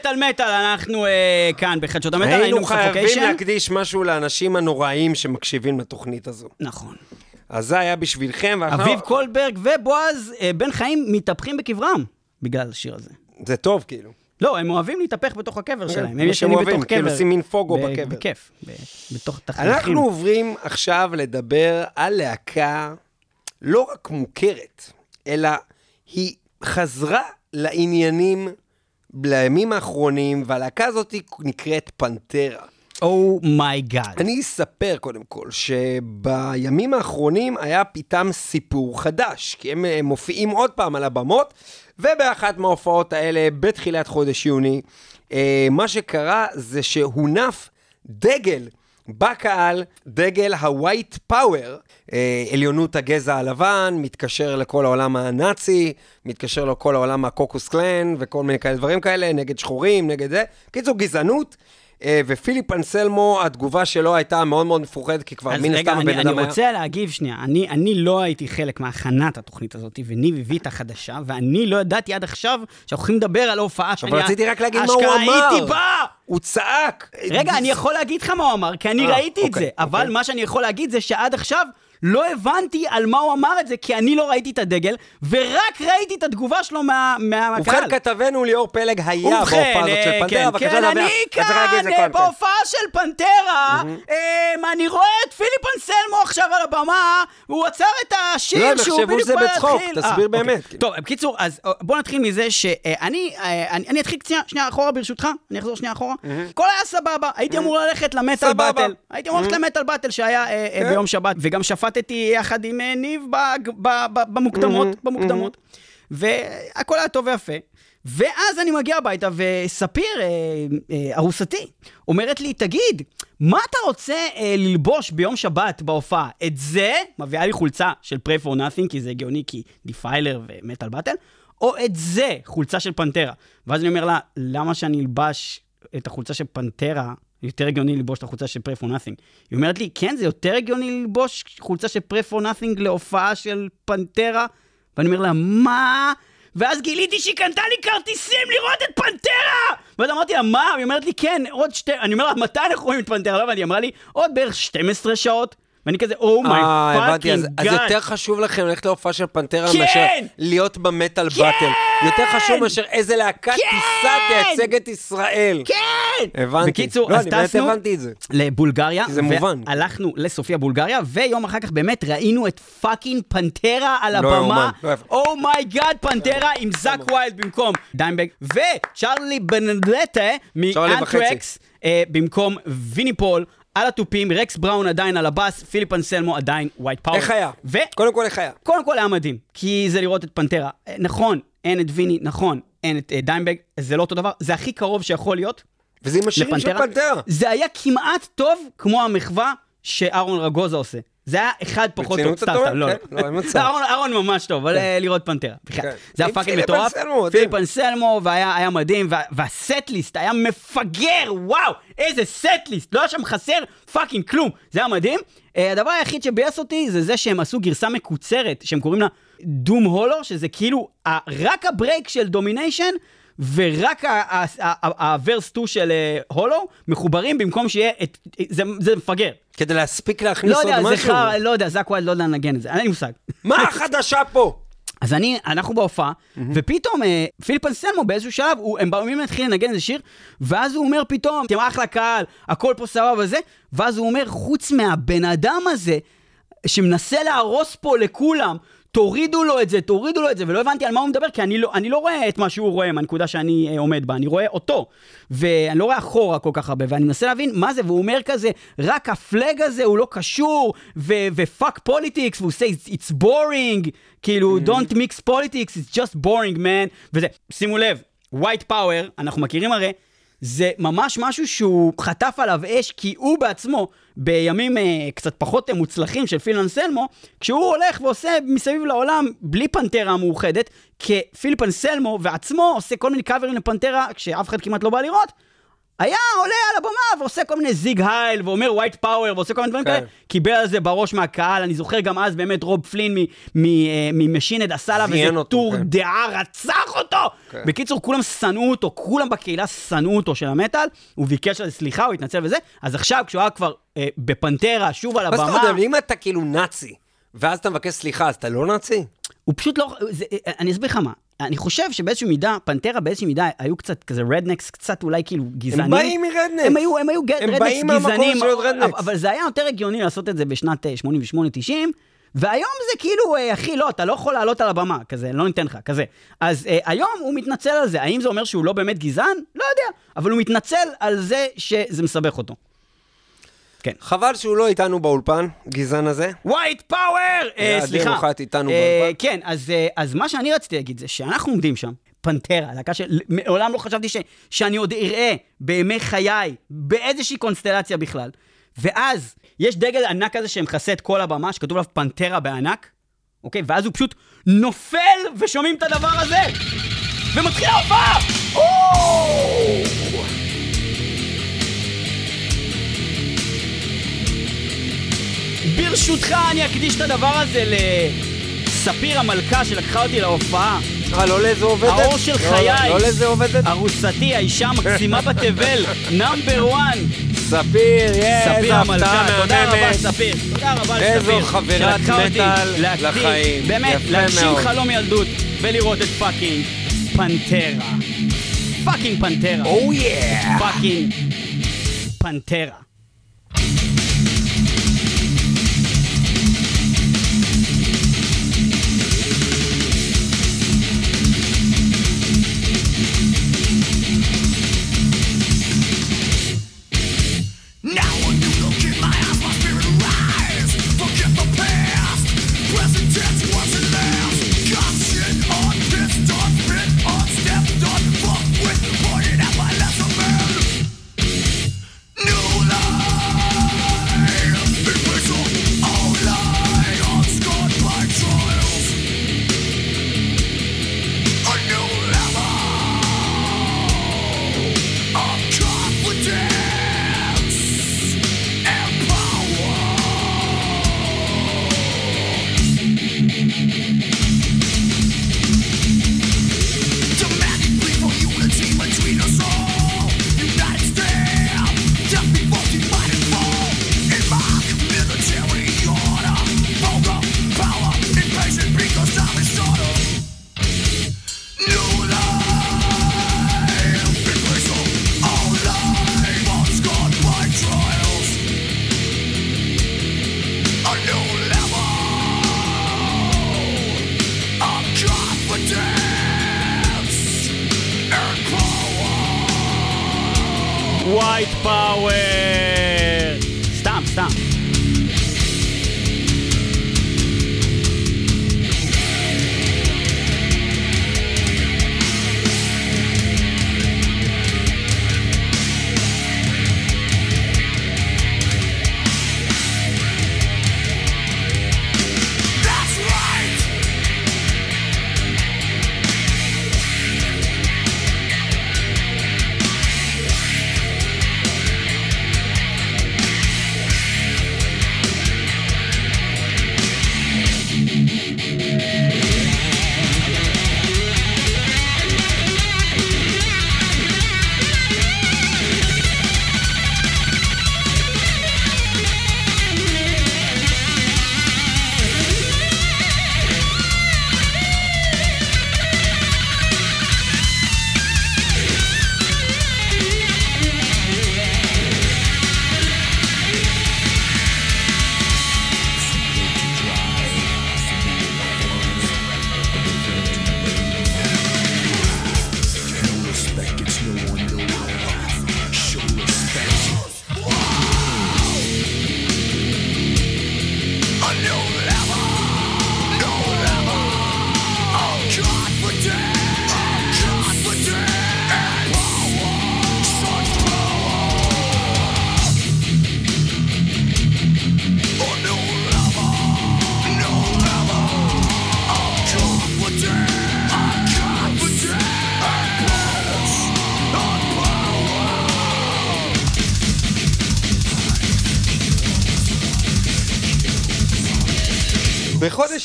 מטאל מטאל, אנחנו אה, כאן בחדשות המטאל, היינו חייבים בספוקיישן. להקדיש משהו לאנשים הנוראים שמקשיבים לתוכנית הזו. נכון. אז זה היה בשבילכם, ועכשיו... אביב קולברג ובועז אה, בן חיים מתהפכים בקברם בגלל השיר הזה. זה טוב, כאילו. לא, הם אוהבים להתהפך בתוך הקבר שלהם. הם ישנים בתוך כאילו קבר. עושים מין פוגו בקבר. בכיף, בתוך תחליכים. אנחנו עוברים עכשיו לדבר על להקה לא רק מוכרת, אלא היא חזרה לעניינים לימים האחרונים, והלהקה הזאת נקראת פנטרה. oh my god. אני אספר קודם כל שבימים האחרונים היה פתאום סיפור חדש, כי הם אה, מופיעים עוד פעם על הבמות, ובאחת מההופעות האלה, בתחילת חודש יוני, אה, מה שקרה זה שהונף דגל בקהל, דגל ה-white power, אה, עליונות הגזע הלבן, מתקשר לכל העולם הנאצי, מתקשר לכל העולם הקוקוס קלן וכל מיני כאלה דברים כאלה, נגד שחורים, נגד זה. קיצור, גזענות. אה, ופיליפ אנסלמו, התגובה שלו הייתה מאוד מאוד מפוחדת, כי כבר אז מן רגע, הסתם אני, הבן אדם אני היה... רוצה להגיב שנייה. אני, אני לא הייתי חלק מהכנת התוכנית הזאת, וניב הביא את החדשה, ואני לא ידעתי עד עכשיו שאנחנו הולכים לדבר על ההופעה שאני... רציתי רק להגיד מה הוא אשכרה אמר. הייתי בה! הוא צעק! רגע, אני יכול להגיד לך מה הוא אמר, כי אני אה, ראיתי את אוקיי, זה, אבל אוקיי. מה שאני יכול להגיד זה שעד עכשיו לא הבנתי על מה הוא אמר את זה, כי אני לא ראיתי את הדגל, ורק ראיתי את התגובה שלו מה- מה- ובכן, מהקהל. כתבנו ליאור פלג היה בהופעה הזאת של כן, בבקשה כן, לדבר. אני אתה צריך להגיד את כאן כן. בהופעה של פנתרה, אה, אני רואה את פיליפ אנסלמו עכשיו על הבמה, הוא עצר את לא, השיר הם שהוא יחשבו בדיוק שזה בא בצחוק, להתחיל. תסביר אה, אוקיי. באמת, כאילו. טוב, בקיצור, אז אה, בוא נתחיל מזה שאני אה, אני אני אתחיל שנייה- שנייה אחורה ברשותך, אני אחזור שנייה אחורה. הכל היה סבבה, הייתי אמור ללכת למטאל. באטל, הייתי אמור ללכת למטאל באטל שהיה כן. ביום שבת, וגם שפטתי יחד עם אה, ניב בג- ב- ב- במוקדמות, במוקדמות. והכל היה טוב ויפה. ואז אני מגיע הביתה, וספיר, אה, אה, ארוסתי, אומרת לי, תגיד, מה אתה רוצה אה, ללבוש ביום שבת בהופעה? את זה, מביאה לי חולצה של Pray for Nothing, כי זה הגיוני, כי Defiler ו Metal Battle, או את זה, חולצה של פנטרה. ואז אני אומר לה, למה שאני אלבש את החולצה של פנטרה? יותר הגיוני ללבוש את החולצה של Pray for Nothing. היא אומרת לי, כן, זה יותר הגיוני ללבוש חולצה של Pray for Nothing להופעה של פנטרה? ואני אומר לה, מה? ואז גיליתי שהיא קנתה לי כרטיסים לראות את פנטרה! ואז אמרתי לה, מה? היא אומרת לי, כן, עוד שתי... אני אומר לה, מתי אנחנו רואים את פנטרה? היא אמרה לי, עוד בערך 12 שעות. ואני כזה, oh my אה, אז, fucking אז god. יותר חשוב לכם ללכת להופעה של פנטרה כן! מאשר להיות ב Metal Battle. יותר חשוב מאשר איזה להקת טיסה תייצג את ישראל. כן! הבנתי. בקיצור, לא, אז טסנו. לבולגריה, זה מובן. והלכנו לסופיה בולגריה, ויום אחר כך באמת ראינו את fucking פנטרה על לא הבמה. יאומן, לא. oh my god, פנטרה עם זאק ויילד במקום דיימבג, וצ'ארלי בננטה מאנטרקס אה, במקום ויני פול. על התופים, רקס בראון עדיין על הבאס, פיליפ אנסלמו עדיין white power. איך היה? ו... קודם כל, איך היה? קודם כל היה מדהים, כי זה לראות את פנטרה. אה, נכון, אין את ויני, נכון, אין את אה, דיימבג, זה לא אותו דבר, זה הכי קרוב שיכול להיות וזה עם השירים של. פנטרה. זה היה כמעט טוב כמו המחווה שאהרון רגוזה עושה. זה היה אחד פחות טוב, סתם? סתם, לא, כן, לא, אין מצב. אהרון ממש טוב, אבל אה, לראות. בכלל. כן. זה היה fucking מטורף. פיליפ אנסלמו, והיה היה מדהים, וה- וה-set list היה מפגר, וואו, איזה set list, לא היה שם חסר fucking כלום, זה היה מדהים. אה, הדבר היחיד שביאס אותי זה זה שהם עשו גרסה מקוצרת, שהם קוראים לה Dom Hollow, שזה כאילו רק ה break של Domination. ורק ה verse 2 של אה, הולו מחוברים במקום שיהיה את... זה, זה מפגר. כדי להספיק להכניס לא עוד יודע, זה משהו. לא יודע, זאק ויילד לא יודע לנגן את זה, אין לי מושג. מה החדשה פה? אז אני, אנחנו בהופעה, ופתאום אה, פיליפ אנסלמו באיזשהו שלב, הוא, הם באים להתחיל לנגן איזה שיר, ואז הוא אומר פתאום, אתם אחלה קהל, הכל פה סבבה וזה, ואז הוא אומר, חוץ מהבן אדם הזה, שמנסה להרוס פה לכולם, תורידו לו את זה, תורידו לו את זה, ולא הבנתי על מה הוא מדבר, כי אני לא, אני לא רואה את מה שהוא רואה מהנקודה שאני אה, עומד בה, אני רואה אותו. ואני לא רואה אחורה כל כך הרבה, ואני מנסה להבין מה זה, והוא אומר כזה, רק ה flag הזה הוא לא קשור, ו fuck politics, והוא עושה, it's, it's boring, כאילו, don't mix politics, it's just boring, man, וזה, שימו לב, white power, אנחנו מכירים הרי, זה ממש משהו שהוא חטף עליו אש, כי הוא בעצמו, בימים אה, קצת פחות אה, מוצלחים של פיל אנסלמו, כשהוא הולך ועושה מסביב לעולם, בלי פנטרה המאוחדת, כפיליפ אנסלמו ועצמו עושה כל מיני קאברים לפנטרה, כשאף אחד כמעט לא בא לראות, היה עולה על הבמה ועושה כל מיני Sieg Heil, ואומר white power, ועושה כל מיני דברים כן. כאלה, קיבל על זה בראש מהקהל, אני זוכר גם אז באמת רוב פלין ממשין הד עשה עליו איזה אותו, טור כן. דעה, רצח אותו! כן. בקיצור, כולם שנאו אותו, כולם בקהילה שנאו אותו של המטאל, הוא ביקש על זה סליחה, הוא התנצל וזה, אז עכשיו כשהוא היה כבר אה, בפנטרה, שוב על מה זאת הבמה, אומרת, אם אתה כאילו נאצי, ואז אתה מבקש סליחה, אז אתה לא נאצי? הוא פשוט לא, זה, אה, אני אסביר לך מה. אני חושב שבאיזושהי מידה, פנטרה באיזושהי מידה היו קצת כזה rednecks, קצת אולי כאילו גזענים. באים מ rednecks. הם היו, הם היו גד- הם rednecks באים גזענים, rednecks. אבל- זה היה יותר הגיוני לעשות את זה בשנת אה, 88-90, והיום זה כאילו, אה, אחי, לא, אתה לא יכול לעלות על הבמה, כזה, לא ניתן לך, כזה. אז אה, היום הוא מתנצל על זה. האם זה אומר שהוא לא באמת גזען? לא יודע. אבל הוא מתנצל על זה שזה מסבך אותו. כן. חבל שהוא לא איתנו באולפן, גזען הזה. ווייט פאוור! היה אדיר סליחה. מוחלט איתנו אה, באולפן. כן, אז, אה, אז מה שאני רציתי להגיד זה שאנחנו עומדים שם, פנטרה, להקה שמעולם לא חשבתי ש, שאני עוד אראה בימי חיי, באיזושהי קונסטלציה בכלל. ואז יש דגל ענק כזה שמכסה את כל הבמה, שכתוב עליו פנטרה בענק, אוקיי? ואז הוא פשוט נופל ושומעים את הדבר הזה! ומתחילה ההופעה! ברשותך, אני אקדיש את הדבר הזה לספיר המלכה שלקחה אותי להופעה. אה, לא לזה עובדת? האור של לא, חיי. לא לזה עובדת? ארוסתי, האישה המקסימה בתבל, נאמבר 1. ספיר, איזה הפתעה תודה רבה מהממת. ספיר, תודה רבה לספיר. איזו חברת מטאל לחיים. באמת, להגשים. חלום ילדות ולראות את fucking פנטרה. fucking פנטרה. oh yeah! fucking פנטרה.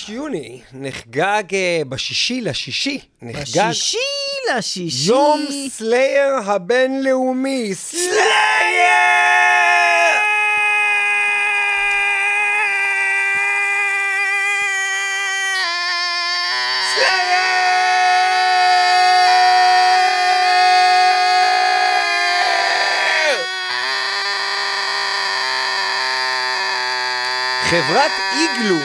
יוני נחגג אה, בשישי לשישי, נחגג בשישי לשישי. יום סלייר הבינלאומי. סלייר! חברת איגלו,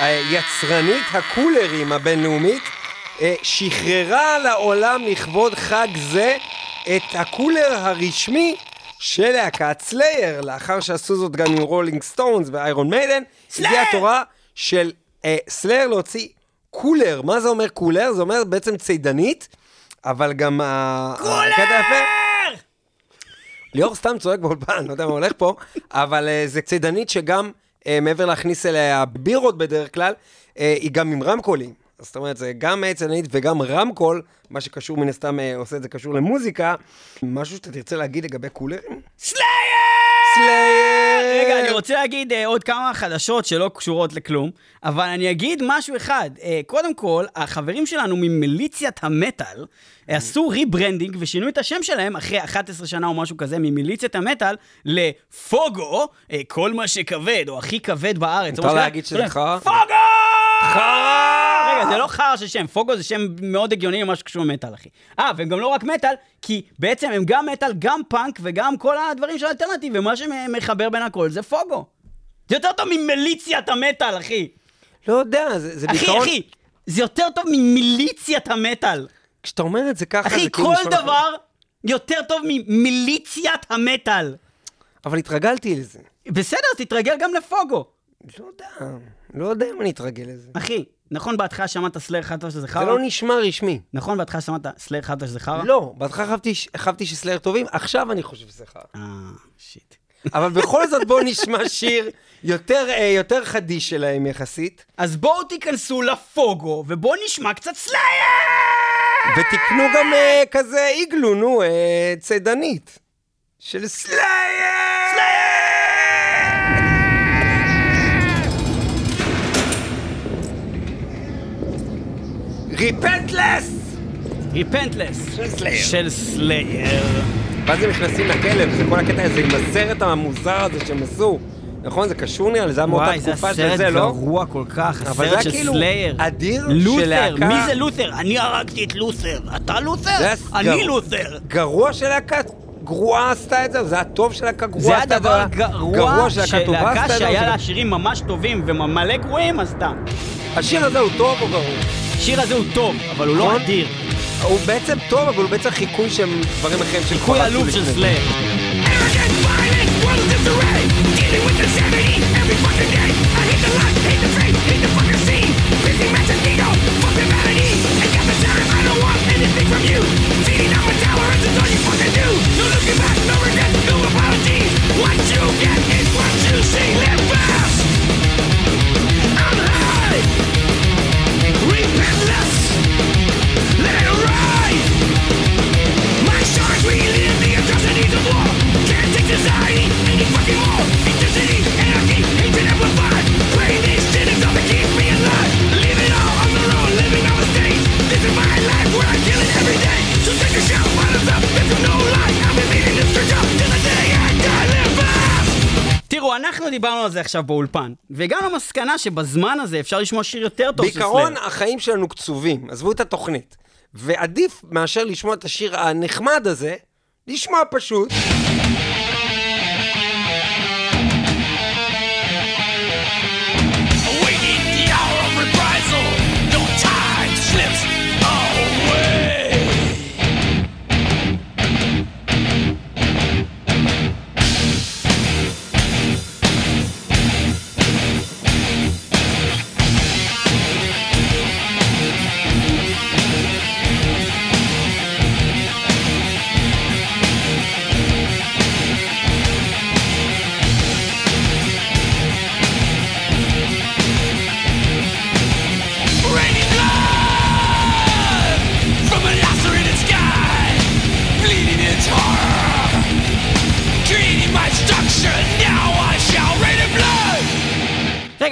היצרנית הקולרים הבינלאומית, אה, שחררה לעולם לכבוד חג זה את ה cooler הרשמי של להקת סלייר, לאחר שעשו זאת גם עם רולינג סטונס ואיירון מיידן, הגיעה התורה של אה, סלייר להוציא cooler. מה זה אומר cooler? זה אומר בעצם צידנית, אבל גם... הקטע יפה, ליאור סתם צועק באולפן, לא יודע מה הולך פה, אבל uh, זה צידנית שגם, מעבר להכניס אליה בירות בדרך כלל, uh, היא גם עם רמקולים. זאת אומרת, זה גם צידנית וגם רמקול, מה שקשור מן הסתם uh, עושה את זה קשור למוזיקה. משהו שאתה תרצה להגיד לגבי קולרים? Slayer! Slayer! רגע, אני רוצה להגיד אה, עוד כמה חדשות שלא קשורות לכלום, אבל אני אגיד משהו אחד. אה, קודם כל, החברים שלנו ממיליציית המטאל אה, עשו rebranding ושינו את השם שלהם אחרי 11 שנה או משהו כזה, ממיליציית המטאל לפוגו, אה, כל מה שכבד, או הכי כבד בארץ. מותר להגיד. שזה חרא? פוגו! חרא! זה לא חרא של שם, פוגו זה שם מאוד הגיוני למה שקשור למטאל, אחי. אה, והם גם לא רק מטאל, כי בעצם הם גם מטאל, גם פאנק וגם כל הדברים של האלטרנטיב, ומה שמחבר בין הכל זה פוגו. זה יותר טוב ממיליציית המטאל, אחי. לא יודע, זה, זה אחי, בעיקרון... אחי, זה יותר טוב ממיליציית המטאל. כשאתה אומר את זה ככה, אחי, זה כאילו כל נשמע נכון. דבר יותר טוב ממיליציית המטאל. אבל התרגלתי לזה. בסדר, אז תתרגל גם לפוגו. לא יודע, לא יודע אם אני אתרגל לזה. אחי, נכון בהתחלה שמעת סלאר חשבת שזה חרא? זה לא נשמע רשמי. נכון בהתחלה שמעת סלאר חשבת שזה חרא? לא, בהתחלה חשבתי, חשבתי שסלייר טובים, עכשיו אני חושב שזה חרא. אה, שיט. אבל בכל זאת בואו נשמע שיר יותר, אה, יותר חדיש שלהם יחסית, אז בואו תיכנסו לפוגו, ובואו נשמע קצת Slayer! ותקנו גם אה, כזה איגלו, נו, אה, צידנית. של Slayer! Repentless! Repentless. של Slayer. של Slayer. ואז הם נכנסים לכלב, זה כל הקטע הזה עם הסרט המוזר הזה שהם עשו. נכון? זה קשור נראה לי, זה היה מאותה וואי, זה תקופה של הסרט זה, לא? גרוע כל כך, אבל זה הסרט היה של כאילו סלייר. אדיר של לותר, להקה- מי זה לותר? אני הרגתי את לותר. אתה לותר? זה היה אני גר- לותר. גרוע של להקה גרועה עשתה את זה, זה היה טוב של להקה גרועה זה עשתה את הדבר זה, גרוע של להקה טובה שלהקה עשתה את זה, שהיה זה- לה שירים ממש טובים ומלא גרועים עשתה. השיר הזה הוא טוב או גרוע? השיר הזה הוא טוב, אבל הוא לא נכון? אדיר. הוא בעצם טוב, אבל הוא בעצם חיקוי של דברים אחרים של חיקוי עלוב של לפני. סלייר. disarray, dealing זה עכשיו באולפן, והגענו למסקנה שבזמן הזה אפשר לשמוע שיר יותר טוב של בעיקרון, סלאר. החיים שלנו קצובים, עזבו את התוכנית. ועדיף מאשר לשמוע את השיר הנחמד הזה, לשמוע פשוט.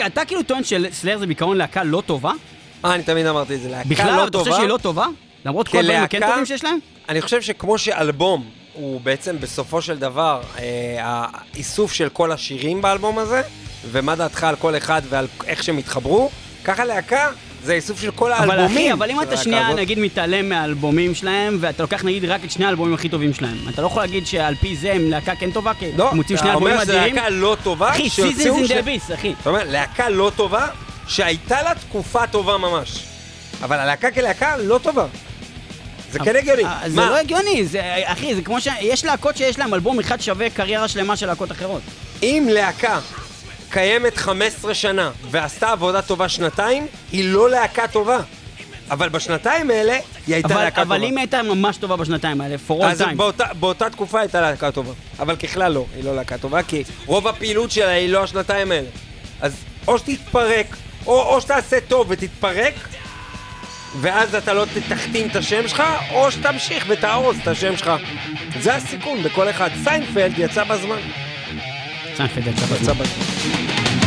אתה כאילו טוען שסלאר זה בעיקרון להקה לא טובה? אה, אני תמיד אמרתי את זה, להקה בכלל, לא אתה טובה. חושב שהיא לא טובה? למרות כל הדברים הכן טובים שיש להם? אני חושב שכמו שאלבום הוא בעצם בסופו של דבר אה, האיסוף של כל השירים באלבום הזה, ומה דעתך על כל אחד ועל איך שהם התחברו, ככה להקה זה האיסוף של כל אבל האלבומים. אחי, אבל אם אתה שנייה. נגיד מתעלם מהאלבומים שלהם, ואתה לוקח נגיד רק את שני האלבומים הכי טובים שלהם, אתה לא יכול להגיד שעל פי זה הם להקה כן טובה, כי לא, הם מוציאים שני אתה אלבומים אומר שזו אדירים? להקה לא טובה, אחי, ש- the Abyss, אחי. אתה אומר, להקה לא טובה, שהייתה לה תקופה טובה ממש. אבל הלהקה כלהקה לא טובה. זה כן הגיוני. אה, זה? לא הגיוני, זה, אחי, זה כמו ש... יש להקות שיש להם אלבום אחד שווה קריירה שלמה של להקות אחרות. אם להקה קיימת 15 שנה ועשתה עבודה טובה שנתיים, היא לא להקה טובה. אבל בשנתיים האלה היא הייתה אבל, להקה אבל טובה. אם היא הייתה ממש טובה בשנתיים האלה, for all אז time. באותה, באותה תקופה הייתה להקה טובה. אבל ככלל לא, היא לא להקה טובה, כי רוב הפעילות שלה היא לא השנתיים האלה. אז או שתתפרק, או, או שתעשה טוב ותתפרק, ואז אתה לא תחתים את השם שלך, או שתמשיך ותארוז את השם שלך. זה הסיכון בכל אחד. סיינפלד יצא בזמן. סיינפלד יצא בזמן. יצא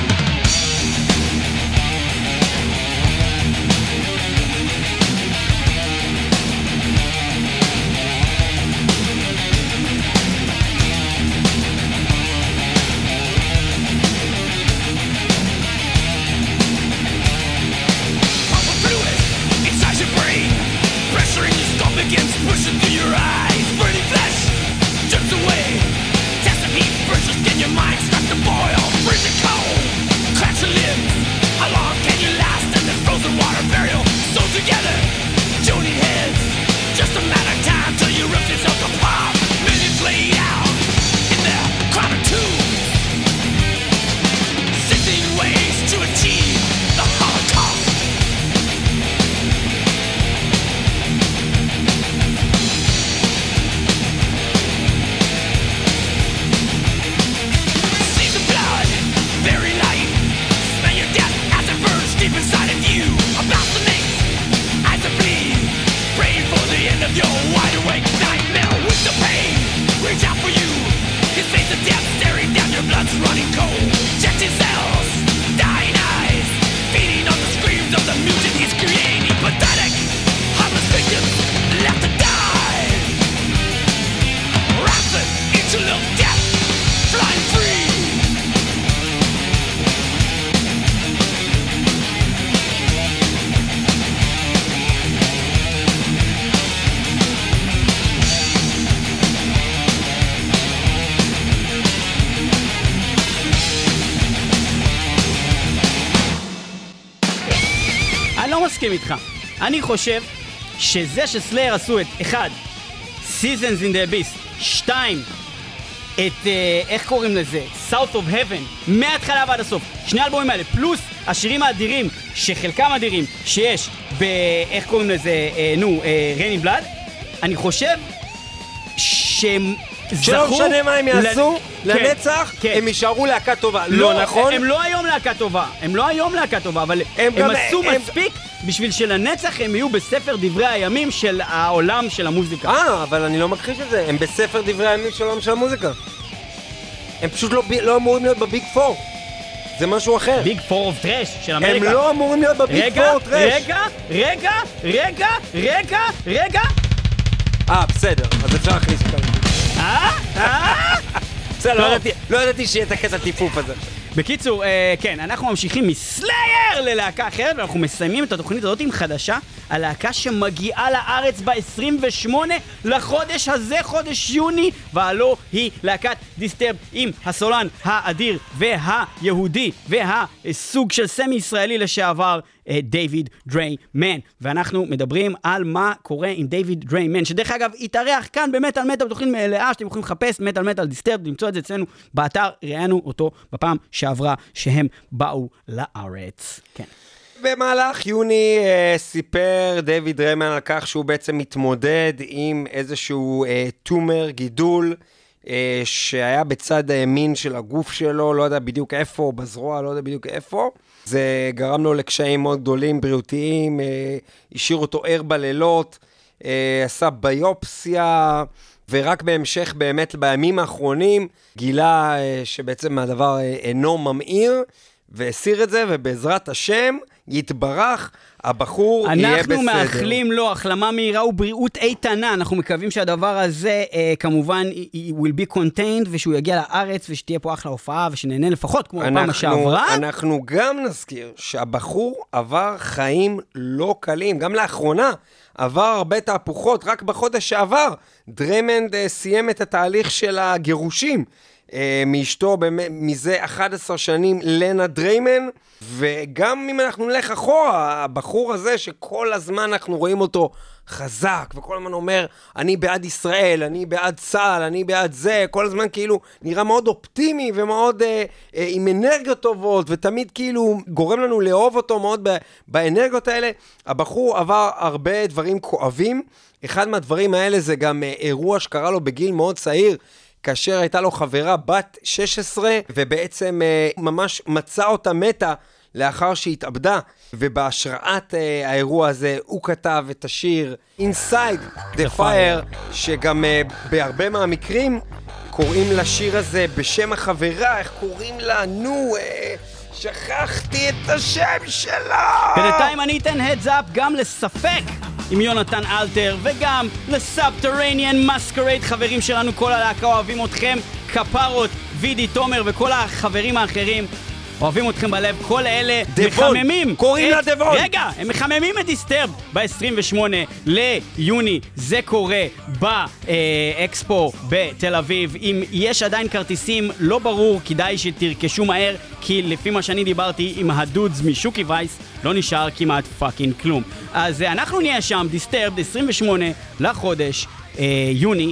חושב שזה שסלייר עשו את 1. Seasons in the Abyss, 2. את, אה, איך קוראים לזה? South of Heaven, מההתחלה ועד הסוף. שני האלבומים האלה, פלוס השירים האדירים, שחלקם אדירים, שיש ב... איך קוראים לזה? אה, נו, ריין אין בלאד. אני חושב שהם. שלא משנה מה הם יעשו, כן, לנצח, כן. הם יישארו להקה טובה. לא נכון? הם לא היום להקה טובה, הם לא היום להקה טובה, אבל הם הם, עשו הם- מספיק בשביל שלנצח הם יהיו בספר דברי הימים של העולם של המוזיקה. אה, אבל אני לא מכחיש את זה, הם בספר דברי הימים של העולם של המוזיקה. הם פשוט לא, לא אמורים להיות ב Big Four. זה משהו אחר. Big Four of thrash של הם אמריקה. לא אמורים להיות ב Big Four thrash. רגע, רגע, רגע, רגע, רגע, אה, בסדר, אז אפשר להכניס אותם. אה? אה? בסדר, לא לא ידעתי שיהיה את הקטע טיפוף הזה. בקיצור, אה, כן, אנחנו ממשיכים מ Slayer ללהקה אחרת, ואנחנו מסיימים את התוכנית הזאת עם חדשה, הלהקה שמגיעה לארץ ב-28 לחודש הזה, חודש יוני, והלא היא להקת Disturbed עם הסולן האדיר והיהודי והסוג של semi ישראלי לשעבר, אה, דיוויד דריימן. ואנחנו מדברים על מה קורה עם דיוויד דריימן, שדרך אגב התארח כאן במטאל מטאל בתוכנית מלאה, שאתם יכולים לחפש מטאל מטאל Disturbed, למצוא את זה אצלנו באתר, ראיינו אותו בפעם שעברה שהם באו לארץ. כן. במהלך יוני אה, סיפר דיוויד ריימן על כך שהוא בעצם מתמודד עם איזשהו אה, טומר, גידול, אה, שהיה בצד הימין של הגוף שלו, לא יודע בדיוק איפה, בזרוע, לא יודע בדיוק איפה. זה גרם לו לקשיים מאוד גדולים, בריאותיים, אה, השאיר אותו ער בלילות, אה, עשה ביופסיה, ורק בהמשך באמת בימים האחרונים גילה אה, שבעצם הדבר אינו ממאיר. והסיר את זה, ובעזרת השם, יתברך, הבחור יהיה בסדר. אנחנו מאחלים לו החלמה מהירה ובריאות איתנה. אנחנו מקווים שהדבר הזה אה, כמובן will be contained, ושהוא יגיע לארץ, ושתהיה פה אחלה הופעה, ושנהנה לפחות כמו בפעם אנחנו, שעברה. אנחנו גם נזכיר שהבחור עבר חיים לא קלים, גם לאחרונה עבר הרבה תהפוכות, רק בחודש שעבר דרמנד אה, סיים את התהליך של הגירושים מאשתו באמת, מזה 11 שנים, לנה דריימן, וגם אם אנחנו נלך אחורה, הבחור הזה שכל הזמן אנחנו רואים אותו חזק, וכל הזמן אומר, אני בעד ישראל, אני בעד צה"ל, אני בעד זה, כל הזמן כאילו נראה מאוד אופטימי ומאוד אה, אה, עם אנרגיות טובות, ותמיד כאילו גורם לנו לאהוב אותו מאוד באנרגיות האלה. הבחור עבר הרבה דברים כואבים. אחד מהדברים האלה זה גם אה, אירוע שקרה לו בגיל מאוד צעיר. כאשר הייתה לו חברה בת 16, ובעצם אה, ממש מצא אותה מתה לאחר שהתאבדה, ובהשראת אה, האירוע הזה הוא כתב את השיר Inside the Fire, שגם אה, בהרבה מהמקרים קוראים לשיר הזה בשם החברה, איך קוראים לה? נו, אה, שכחתי את השם שלה! בינתיים אני אתן heads up גם לספק עם יונתן אלתר, וגם לסאבטרניאן מסקרייד, חברים שלנו, כל הלהקה אוהבים אתכם, כפרות, וידי, תומר וכל החברים האחרים. אוהבים אתכם בלב, כל אלה דבון, מחממים. קוראים את- לה דבון. רגע, הם מחממים את דיסטרב ב-28 ליוני. זה קורה באקספו בתל אביב. אם יש עדיין כרטיסים, לא ברור, כדאי שתרכשו מהר, כי לפי מה שאני דיברתי עם ה dudes משוקי וייס, לא נשאר כמעט fucking כלום. אז אה, אנחנו נהיה שם, Disturbed, 28 לחודש אה, יוני.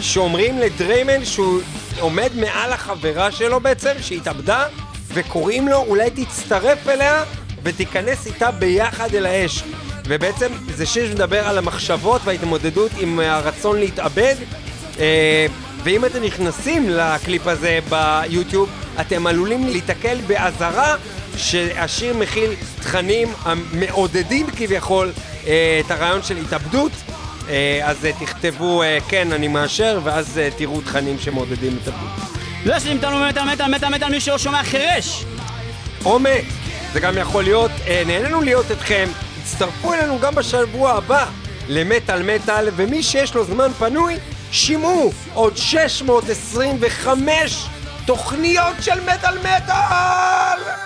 גם תמיד בעצם משודרים בכל האוניברסיטה 106.2 FM, רדיו הרייכמן, רייך, וגם בספוטיפיי ובקייזי רדיו ובדיזר ובאפל ובגוגל ובכל מקום, וזהו. השיר הזה בעצם מדבר על הקולות שאומרים לדריימן שהוא עומד מעל החברה שלו בעצם, שהתאבדה, וקוראים לו אולי תצטרף אליה ותיכנס איתה ביחד אל האש. ובעצם זה שיר שמדבר על המחשבות וההתמודדות עם הרצון להתאבד. אה, ואם אתם נכנסים לקליפ הזה ביוטיוב, אתם עלולים להיתקל באזהרה שהשיר מכיל תכנים המעודדים כביכול אה, את הרעיון של התאבדות. אה, אז אה, תכתבו אה, כן, אני מאשר, ואז תראו תכנים שמעודדים התאבדות. זה שנמתנו במטאל מטאל מטאל מטאל מי שלא שומע חירש או מת, זה גם יכול להיות, נהנינו להיות אתכם, הצטרפו אלינו גם בשבוע הבא למטאל מטאל, ומי שיש לו זמן פנוי, שמעו עוד 625 תוכניות של מטאל מטאל!